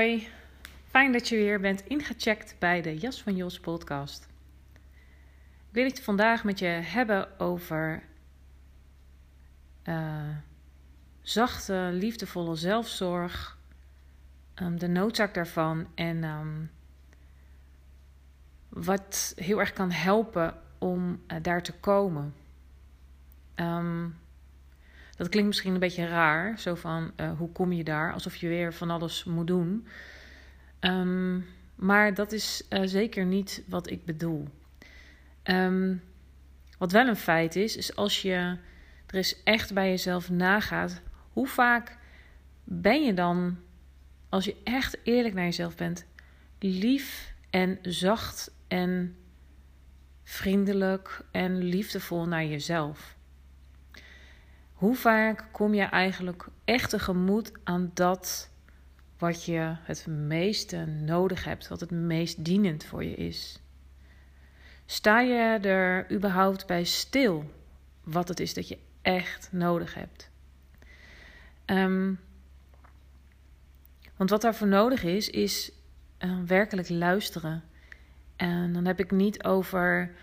Hoi, fijn dat je weer bent ingecheckt bij de Jas van Jos podcast. Ik wil het vandaag met je hebben over uh, zachte, liefdevolle zelfzorg, um, de noodzaak daarvan en um, wat heel erg kan helpen om uh, daar te komen. Um, dat klinkt misschien een beetje raar, zo van uh, hoe kom je daar, alsof je weer van alles moet doen. Um, maar dat is uh, zeker niet wat ik bedoel. Um, wat wel een feit is, is als je er eens echt bij jezelf nagaat, hoe vaak ben je dan, als je echt eerlijk naar jezelf bent, lief en zacht en vriendelijk en liefdevol naar jezelf? Hoe vaak kom je eigenlijk echt tegemoet aan dat wat je het meeste nodig hebt, wat het meest dienend voor je is? Sta je er überhaupt bij stil wat het is dat je echt nodig hebt? Um, want wat daarvoor nodig is, is uh, werkelijk luisteren. En dan heb ik niet over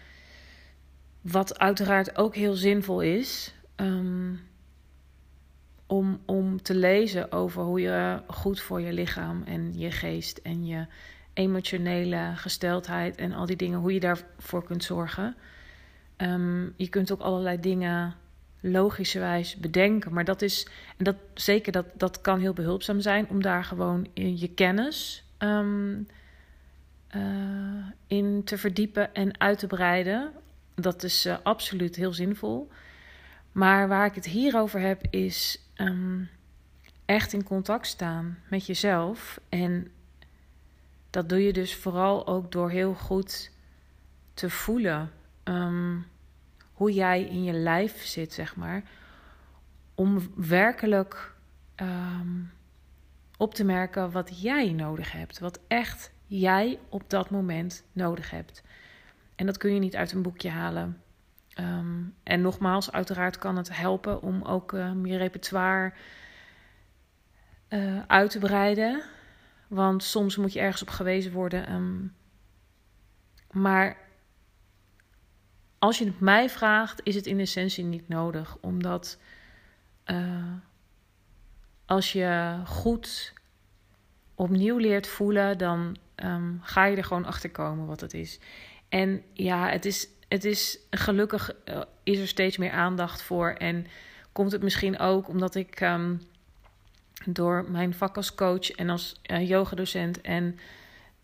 wat uiteraard ook heel zinvol is. Um, om, om te lezen over hoe je goed voor je lichaam en je geest en je emotionele gesteldheid en al die dingen, hoe je daarvoor kunt zorgen. Um, je kunt ook allerlei dingen logischerwijs bedenken, maar dat is, en dat zeker dat, dat kan heel behulpzaam zijn om daar gewoon je kennis um, uh, in te verdiepen en uit te breiden. Dat is uh, absoluut heel zinvol. Maar waar ik het hier over heb, is um, echt in contact staan met jezelf. En dat doe je dus vooral ook door heel goed te voelen um, hoe jij in je lijf zit, zeg maar. Om werkelijk um, op te merken wat jij nodig hebt. Wat echt jij op dat moment nodig hebt. En dat kun je niet uit een boekje halen. Um, en nogmaals, uiteraard kan het helpen om ook je repertoire uh, uit te breiden. Want soms moet je ergens op gewezen worden. Um, maar als je het mij vraagt, is het in essentie niet nodig. Omdat uh, als je goed opnieuw leert voelen, dan um, ga je er gewoon achter komen wat het is. En ja, het is het is gelukkig uh, is er steeds meer aandacht voor. En komt het misschien ook omdat ik um, door mijn vak als coach en als uh, yogadocent en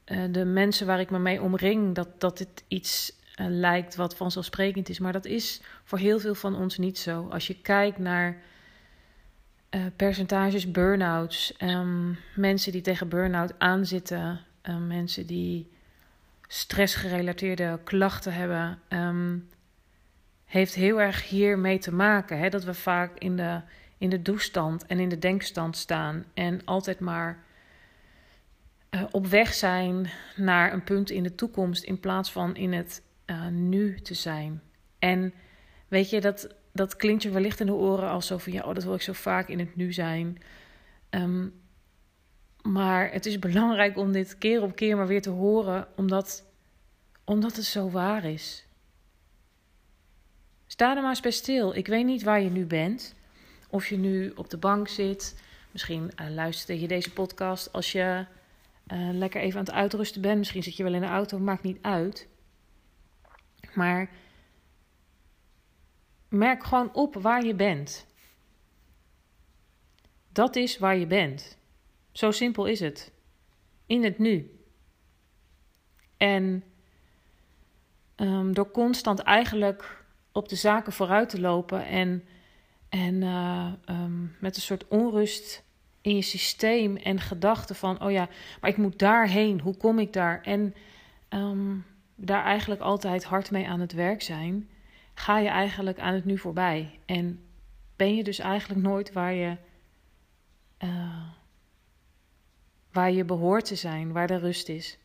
uh, de mensen waar ik me mee omring, dat, dat dit iets lijkt wat vanzelfsprekend is. Maar dat is voor heel veel van ons niet zo. Als je kijkt naar percentages burn-outs, um, mensen die tegen burn-out aanzitten, mensen die stressgerelateerde klachten hebben, um, heeft heel erg hiermee te maken. Hè? Dat we vaak in de, in de doestand en in de denkstand staan en altijd maar uh, op weg zijn naar een punt in de toekomst in plaats van in het uh, nu te zijn. En weet je, dat, dat klinkt je wellicht in de oren als zo van ja, oh, dat wil ik zo vaak in het nu zijn. Um, maar het is belangrijk om dit keer op keer maar weer te horen, omdat, omdat het zo waar is. Sta er maar eens bij stil. Ik weet niet waar je nu bent. Of je nu op de bank zit. Misschien uh, luisterde je deze podcast als je uh, lekker even aan het uitrusten bent. Misschien zit je wel in de auto, maakt niet uit. Maar merk gewoon op waar je bent. Dat is waar je bent. Zo simpel is het. In het nu. En um, door constant eigenlijk op de zaken vooruit te lopen en, en uh, um, met een soort onrust in je systeem en gedachten van, oh ja, maar ik moet daarheen, hoe kom ik daar? En um, daar eigenlijk altijd hard mee aan het werk zijn, ga je eigenlijk aan het nu voorbij. En ben je dus eigenlijk nooit waar je, uh, waar je behoort te zijn, waar de rust is.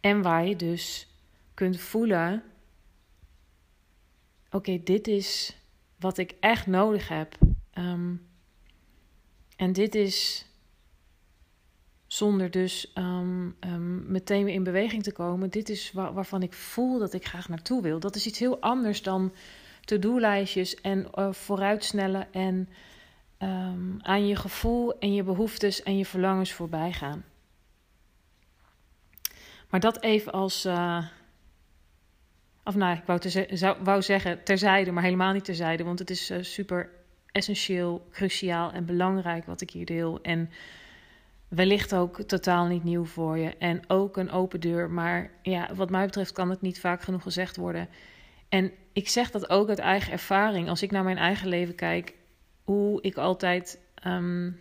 En waar je dus kunt voelen: oké, dit is wat ik echt nodig heb. Um, en dit is zonder dus um, um, meteen weer in beweging te komen. Dit is waarvan ik voel dat ik graag naartoe wil. Dat is iets heel anders dan to-do-lijstjes en uh, vooruitsnellen en um, aan je gevoel en je behoeftes en je verlangens voorbij gaan. Maar dat even als. Uh, of nou, ik wou, zou, wou zeggen terzijde, maar helemaal niet terzijde. Want het is uh, super essentieel, cruciaal en belangrijk wat ik hier deel. En wellicht ook totaal niet nieuw voor je. En ook een open deur. Maar ja, wat mij betreft kan het niet vaak genoeg gezegd worden. En ik zeg dat ook uit eigen ervaring. Als ik naar mijn eigen leven kijk, hoe ik altijd um,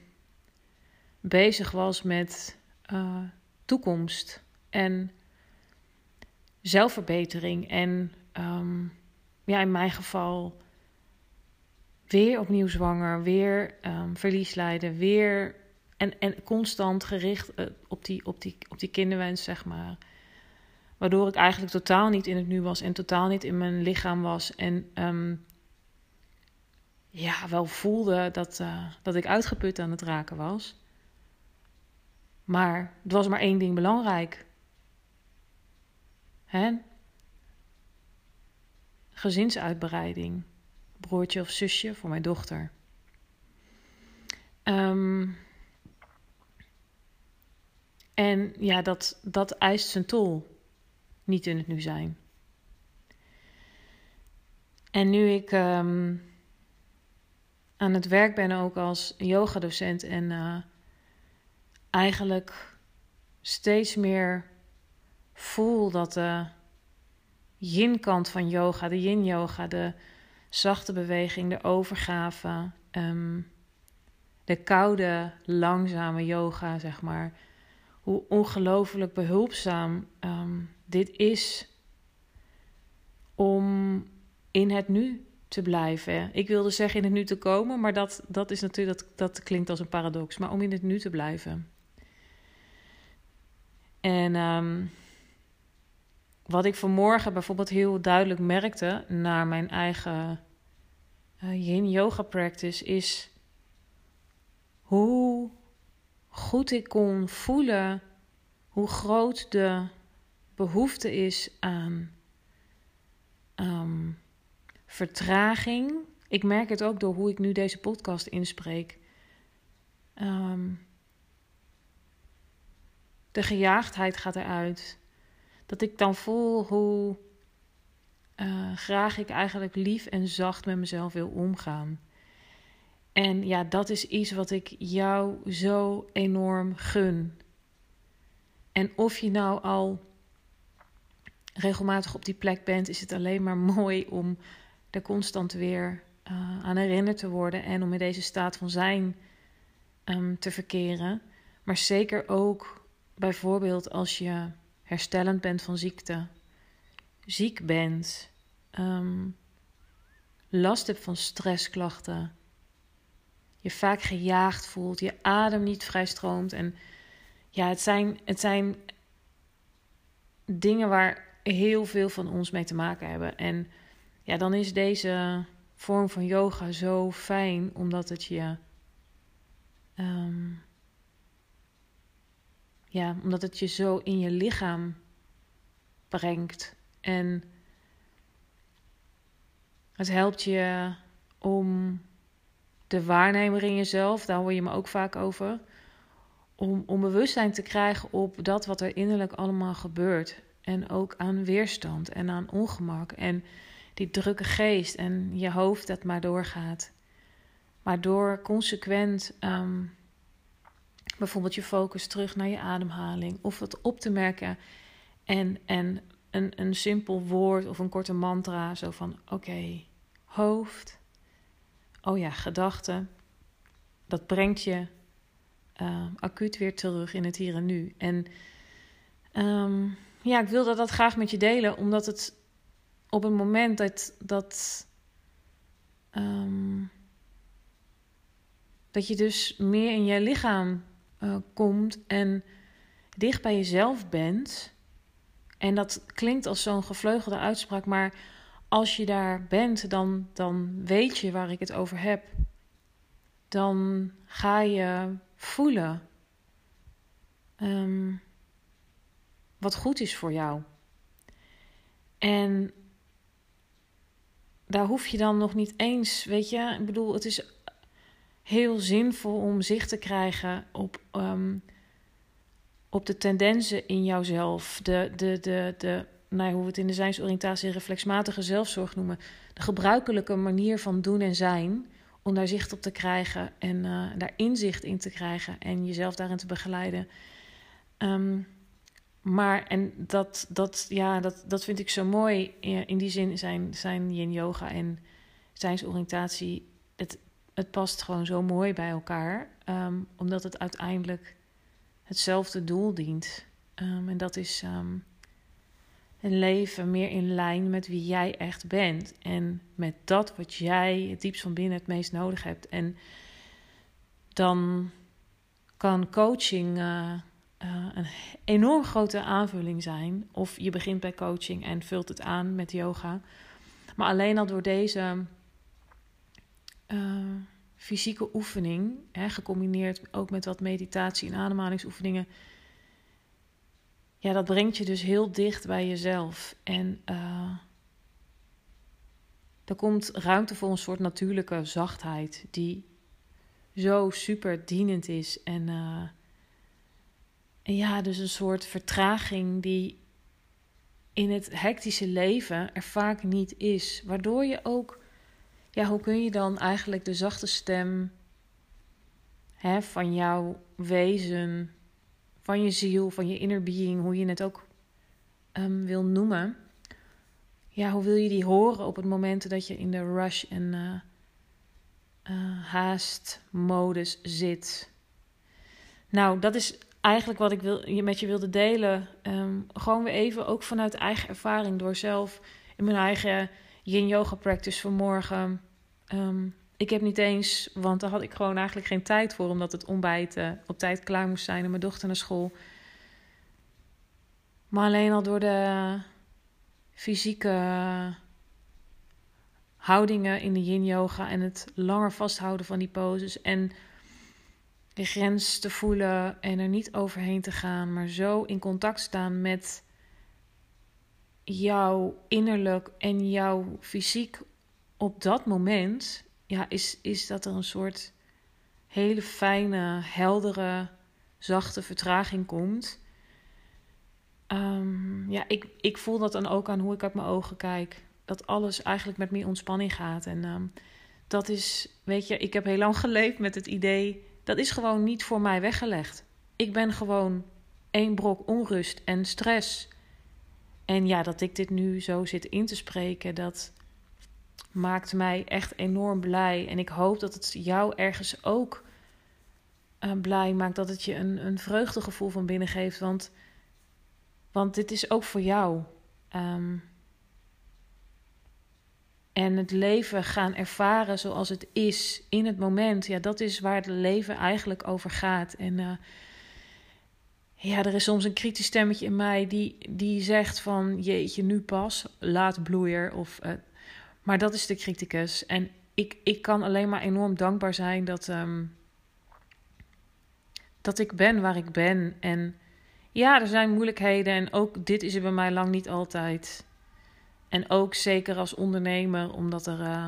bezig was met uh, toekomst en zelfverbetering. En um, ja, in mijn geval weer opnieuw zwanger, weer um, verlies lijden, weer en, en constant gericht uh, op, die, op, die, op die kinderwens, zeg maar. Waardoor ik eigenlijk totaal niet in het nu was en totaal niet in mijn lichaam was. En ja, wel voelde dat, uh, dat ik uitgeput aan het raken was. Maar het was maar één ding belangrijk. Hè? Gezinsuitbreiding broertje of zusje voor mijn dochter. Um, en ja, dat, dat eist zijn tol. Niet in het nu zijn. En nu ik um, aan het werk ben ook als yogadocent en uh, eigenlijk steeds meer voel dat de yin-kant van yoga, de yin-yoga, de zachte beweging, de overgave, um, de koude, langzame yoga, zeg maar. Hoe ongelooflijk behulpzaam um, dit is om in het nu te blijven. Ik wilde zeggen in het nu te komen, maar dat, dat is natuurlijk dat, dat klinkt als een paradox. Maar om in het nu te blijven. En um, wat ik vanmorgen bijvoorbeeld heel duidelijk merkte naar mijn eigen uh, yin yoga practice is hoe goed ik kon voelen hoe groot de behoefte is aan um, vertraging. Ik merk het ook door hoe ik nu deze podcast inspreek. Um, de gejaagdheid gaat eruit. Dat ik dan voel hoe uh, graag ik eigenlijk lief en zacht met mezelf wil omgaan. En ja, dat is iets wat ik jou zo enorm gun. En of je nou al regelmatig op die plek bent, is het alleen maar mooi om constant weer uh, aan herinnerd te worden en om in deze staat van zijn um, te verkeren. Maar zeker ook bijvoorbeeld als je herstellend bent van ziekte, ziek bent, um, last hebt van stressklachten, je vaak gejaagd voelt, je adem niet vrij stroomt. En ja, het zijn, het zijn dingen waar heel veel van ons mee te maken hebben. En ja, dan is deze vorm van yoga zo fijn, omdat het je. Um, ja, omdat het je zo in je lichaam brengt. En het helpt je om de waarnemer in jezelf, daar hoor je me ook vaak over, om, om bewustzijn te krijgen op dat wat er innerlijk allemaal gebeurt. En ook aan weerstand en aan ongemak. En die drukke geest en je hoofd dat maar doorgaat. Maar door consequent ehm, bijvoorbeeld je focus terug naar je ademhaling of het op te merken en, en een, een simpel woord of een korte mantra, zo van oké, hoofd, oh ja, gedachten, dat brengt je uh, acuut weer terug in het hier en nu. En um, ja, ik wilde dat graag met je delen, omdat het op een moment dat, dat, um, dat je dus meer in je lichaam uh, komt en dicht bij jezelf bent. En dat klinkt als zo'n gevleugelde uitspraak, maar als je daar bent, dan, dan weet je waar ik het over heb. Dan ga je voelen um, wat goed is voor jou. En daar hoef je dan nog niet eens, weet je, ik bedoel, het is heel zinvol om zicht te krijgen op, um, op de tendensen in jouzelf, de, de, de, de nou, hoe we het in de zijnsoriëntatie reflexmatige zelfzorg noemen, de gebruikelijke manier van doen en zijn, om daar zicht op te krijgen en uh, daar inzicht in te krijgen en jezelf daarin te begeleiden. Um, maar, en dat, dat, ja, dat, dat vind ik zo mooi. In die zin zijn, zijn yin yoga en zijnsoriëntatie, het, het past gewoon zo mooi bij elkaar. Um, omdat het uiteindelijk hetzelfde doel dient. Um, en dat is um, een leven meer in lijn met wie jij echt bent. En met dat wat jij het diepst van binnen het meest nodig hebt. En dan kan coaching uh, uh, een enorm grote aanvulling zijn. Of je begint bij coaching en vult het aan met yoga. Maar alleen al door deze uh, fysieke oefening, hè, gecombineerd ook met wat meditatie en ademhalingsoefeningen. Ja, dat brengt je dus heel dicht bij jezelf. En uh, er komt ruimte voor een soort natuurlijke zachtheid die zo super dienend is en ja, dus een soort vertraging die in het hectische leven er vaak niet is. Waardoor je ook, ja, hoe kun je dan eigenlijk de zachte stem hè, van jouw wezen, van je ziel, van je inner being, hoe je het ook um, wil noemen. Ja, hoe wil je die horen op het moment dat je in de rush en uh, haast modus zit? Nou, dat is eigenlijk wat ik wil, met je wilde delen. Um, gewoon weer even, ook vanuit eigen ervaring, door zelf in mijn eigen yin yoga practice vanmorgen. Um, ik heb niet eens, want daar had ik gewoon eigenlijk geen tijd voor, omdat het ontbijt uh, op tijd klaar moest zijn en mijn dochter naar school. Maar alleen al door de fysieke houdingen in de yin yoga en het langer vasthouden van die poses en de grens te voelen en er niet overheen te gaan, maar zo in contact staan met jouw innerlijk en jouw fysiek op dat moment, ja, is, is dat er een soort hele fijne, heldere, zachte vertraging komt. Um, ja, ik, ik voel dat dan ook aan hoe ik uit mijn ogen kijk. Dat alles eigenlijk met meer ontspanning gaat. En um, dat is, weet je, ik heb heel lang geleefd met het idee dat is gewoon niet voor mij weggelegd. Ik ben gewoon één brok onrust en stress. En ja, dat ik dit nu zo zit in te spreken, dat maakt mij echt enorm blij. En ik hoop dat het jou ergens ook uh, blij maakt. Dat het je een, een vreugdegevoel van binnen geeft. Want, want dit is ook voor jou. Um, en het leven gaan ervaren zoals het is in het moment. Ja, dat is waar het leven eigenlijk over gaat. En uh, ja, er is soms een kritisch stemmetje in mij die, die zegt van... jeetje, nu pas, laat bloeier. Of, uh, maar dat is de criticus. En ik, ik kan alleen maar enorm dankbaar zijn dat, um, dat ik ben waar ik ben. En ja, er zijn moeilijkheden en ook dit is er bij mij lang niet altijd... En ook zeker als ondernemer, omdat er uh,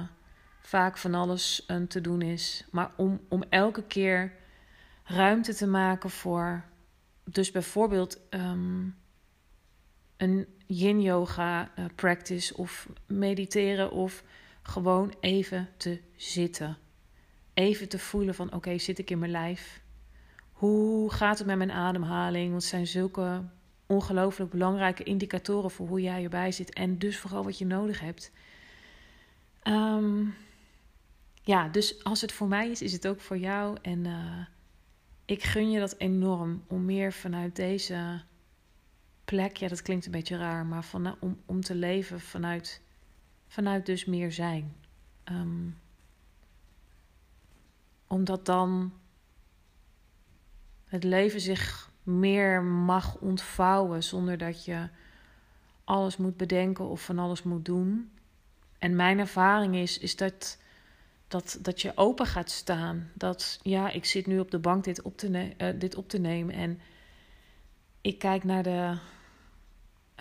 vaak van alles uh, te doen is. Maar om, om elke keer ruimte te maken voor, dus bijvoorbeeld ehm, een yin yoga uh, practice of mediteren of gewoon even te zitten. Even te voelen van oké, zit ik in mijn lijf? Hoe gaat het met mijn ademhaling? Want het zijn zulke ongelooflijk belangrijke indicatoren voor hoe jij erbij zit en dus vooral wat je nodig hebt. Ehm, ja, dus als het voor mij is, is het ook voor jou. En uh, ik gun je dat enorm om meer vanuit deze plek, ja, dat klinkt een beetje raar, maar van, om, om te leven vanuit, vanuit dus meer zijn. Um, omdat dan het leven zich meer mag ontvouwen zonder dat je alles moet bedenken of van alles moet doen. En mijn ervaring is, is dat, dat, dat je open gaat staan. Dat ja, ik zit nu op de bank dit op te, uh, dit op te nemen en ik kijk naar de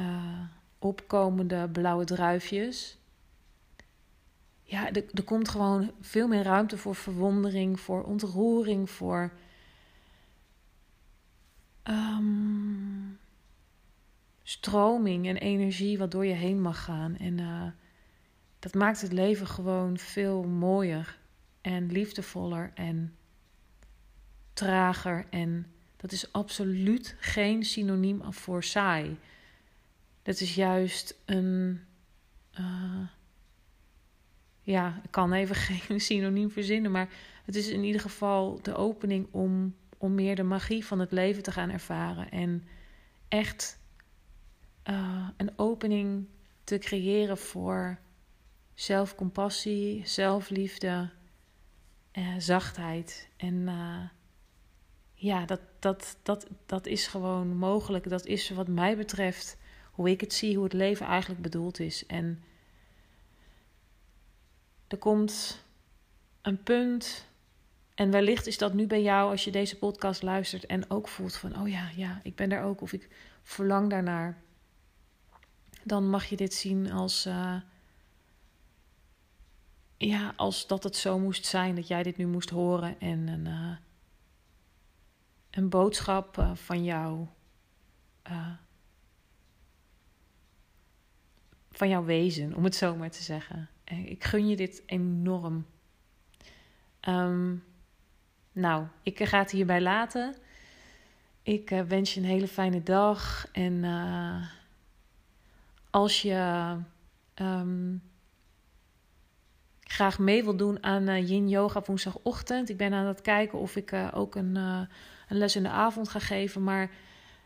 uh, opkomende blauwe druifjes. Ja, er, er komt gewoon veel meer ruimte voor verwondering, voor ontroering, voor um, stroming en energie wat door je heen mag gaan. En uh, dat maakt het leven gewoon veel mooier en liefdevoller en trager. En dat is absoluut geen synoniem voor saai. Dat is juist een. Uh, ja, ik kan even geen synoniem verzinnen, maar het is in ieder geval de opening om om meer de magie van het leven te gaan ervaren. En echt uh, een opening te creëren voor zelfcompassie, zelfliefde, uh, zachtheid. En uh, ja, dat, dat, dat, dat is gewoon mogelijk. Dat is wat mij betreft hoe ik het zie, hoe het leven eigenlijk bedoeld is. En er komt een punt en wellicht is dat nu bij jou als je deze podcast luistert en ook voelt van, oh ja, ja, ik ben daar ook of ik verlang daarnaar. Dan mag je dit zien als, uh, ja, als dat het zo moest zijn, dat jij dit nu moest horen en een, uh, een boodschap uh, van jou, van jouw wezen, om het zo maar te zeggen. Ik gun je dit enorm. Um, nou, ik ga het hierbij laten. Ik uh, wens je een hele fijne dag. En uh, als je um, graag mee wil doen aan uh, Yin Yoga woensdagochtend. Ik ben aan het kijken of ik ook een, een, les in de avond ga geven. Maar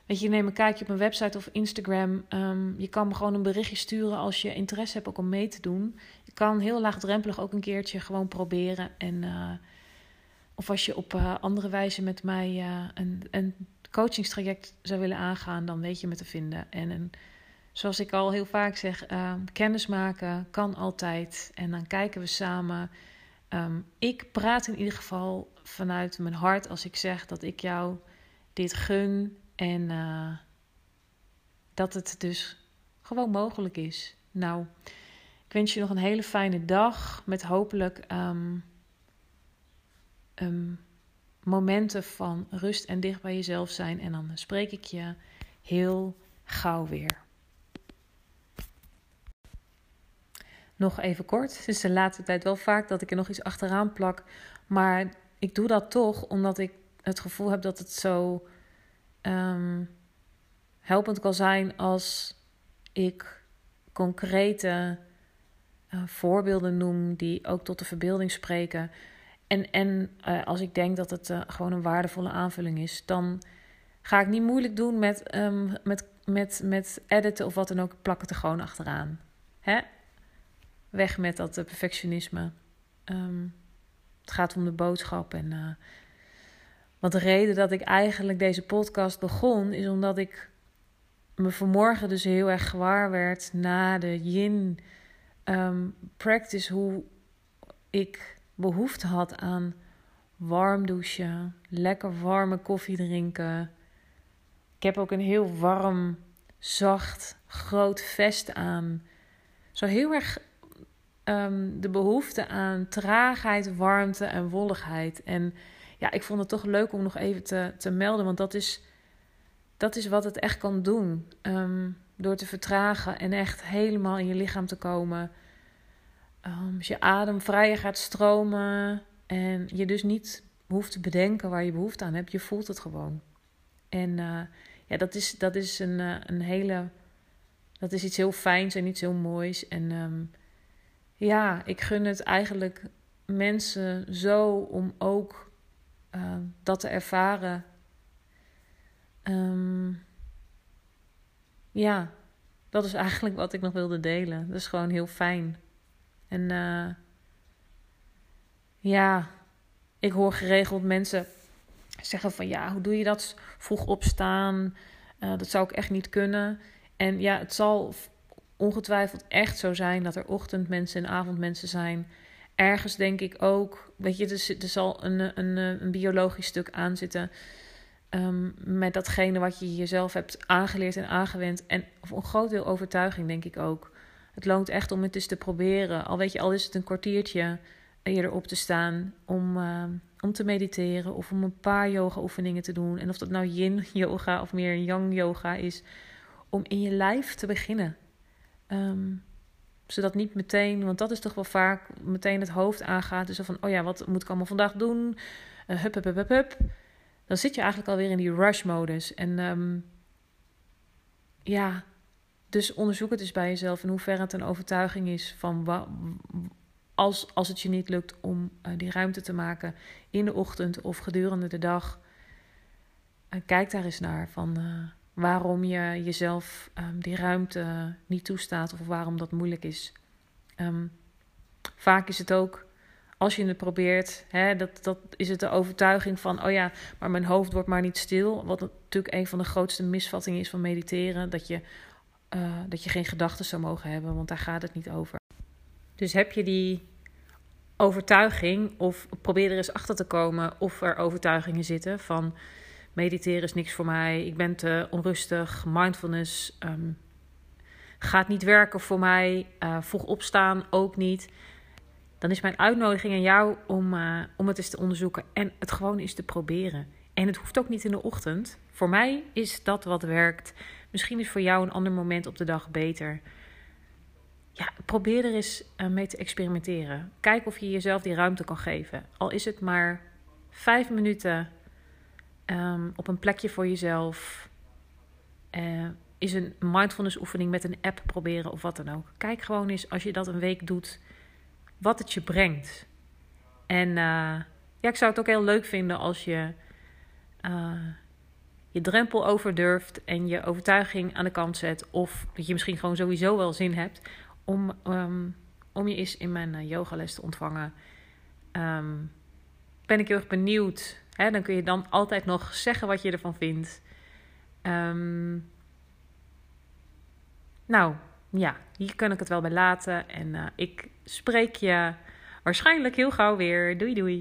weet je, neem een kijkje op mijn website of Instagram. Um, je kan me gewoon een berichtje sturen als je interesse hebt ook om mee te doen. Je kan heel laagdrempelig ook een keertje gewoon proberen. En of als je op uh, andere wijze met mij uh, een, een coachingstraject zou willen aangaan, dan weet je me te vinden. En zoals ik al heel vaak zeg, uh, kennis maken kan altijd. En dan kijken we samen. Um, ik praat in ieder geval vanuit mijn hart als ik zeg dat ik jou dit gun. En dat het dus gewoon mogelijk is. Nou, ik wens je nog een hele fijne dag met hopelijk. Um, um, momenten van rust en dicht bij jezelf zijn. En dan spreek ik je heel gauw weer. Nog even kort. Het is de laatste tijd wel vaak dat ik er nog iets achteraan plak. Maar ik doe dat toch omdat ik het gevoel heb dat het zo um, helpend kan zijn als ik concrete uh, voorbeelden noem die ook tot de verbeelding spreken. En, en uh, als ik denk dat het uh, gewoon een waardevolle aanvulling is, dan ga ik niet moeilijk doen met, um, met, met, met editen of wat dan ook. Plak het er gewoon achteraan. Hè? Weg met dat uh, perfectionisme. Um, het gaat om de boodschap. En, want de reden dat ik eigenlijk deze podcast begon, is omdat ik me vanmorgen dus heel erg gewaar werd na de yin um, practice, hoe ik behoefte had aan warm douchen, lekker warme koffie drinken. Ik heb ook een heel warm, zacht, groot vest aan. Zo heel erg um, de behoefte aan traagheid, warmte en wolligheid. En ja, ik vond het toch leuk om nog even te, te melden. Want dat is, dat is wat het echt kan doen. Ehm, door te vertragen en echt helemaal in je lichaam te komen. Um, als je adem vrijer gaat stromen. En je dus niet hoeft te bedenken waar je behoefte aan hebt. Je voelt het gewoon. En uh, ja, dat is, dat is een, uh, een hele. Dat is iets heel fijns en iets heel moois. En um, ja, ik gun het eigenlijk mensen zo om ook uh, dat te ervaren. Um, ja, dat is eigenlijk wat ik nog wilde delen. Dat is gewoon heel fijn. En uh, ja, ik hoor geregeld mensen zeggen van ja, hoe doe je dat? Vroeg opstaan. Uh, dat zou ik echt niet kunnen. En ja, het zal ongetwijfeld echt zo zijn dat er ochtendmensen en avondmensen zijn. Ergens denk ik ook, weet je, er, er zal een, een, een biologisch stuk aan zitten. Um, met datgene wat je jezelf hebt aangeleerd en aangewend. En voor een groot deel overtuiging, denk ik ook. Het loont echt om het eens te proberen. Al weet je, al is het een kwartiertje eerder op te staan om, uh, om te mediteren of om een paar yoga-oefeningen te doen. En of dat nou yin-yoga of meer yang-yoga is, om in je lijf te beginnen. Um, zodat niet meteen, want dat is toch wel vaak meteen het hoofd aangaat. Dus van, oh ja, wat moet ik allemaal vandaag doen? Uh, hup, hup, hup, hup, hup. Dan zit je eigenlijk alweer in die rush-modus. En um, ja, dus onderzoek het eens bij jezelf in hoeverre het een overtuiging is van als, als het je niet lukt om uh, die ruimte te maken in de ochtend of gedurende de dag. Uh, kijk daar eens naar van uh, waarom je jezelf um, die ruimte niet toestaat of waarom dat moeilijk is. Um, vaak is het ook als je het probeert, hè, dat, dat is het de overtuiging van, oh ja, maar mijn hoofd wordt maar niet stil. Wat natuurlijk een van de grootste misvattingen is van mediteren, dat je, uh, dat je geen gedachten zou mogen hebben, want daar gaat het niet over. Dus heb je die overtuiging, of probeer er eens achter te komen of er overtuigingen zitten van mediteren is niks voor mij, ik ben te onrustig, mindfulness um, gaat niet werken voor mij, uh, vroeg opstaan ook niet dan is mijn uitnodiging aan jou om, uh, om het eens te onderzoeken en het gewoon eens te proberen. En het hoeft ook niet in de ochtend. Voor mij is dat wat werkt. Misschien is voor jou een ander moment op de dag beter. Ja, probeer er eens uh, mee te experimenteren. Kijk of je jezelf die ruimte kan geven. Al is het maar vijf minuten um, op een plekje voor jezelf. Uh, is een mindfulness oefening met een app proberen of wat dan ook. Kijk gewoon eens als je dat een week doet wat het je brengt. En uh, ja, ik zou het ook heel leuk vinden als je je drempel overdurft en je overtuiging aan de kant zet. Of dat je misschien gewoon sowieso wel zin hebt om, um, om je eens in mijn uh, yogales te ontvangen. Um, ben ik heel erg benieuwd. Dan kun je dan altijd nog zeggen wat je ervan vindt. Um, nou, ja, hier kan ik het wel bij laten. En uh, ik spreek je waarschijnlijk heel gauw weer. Doei doei.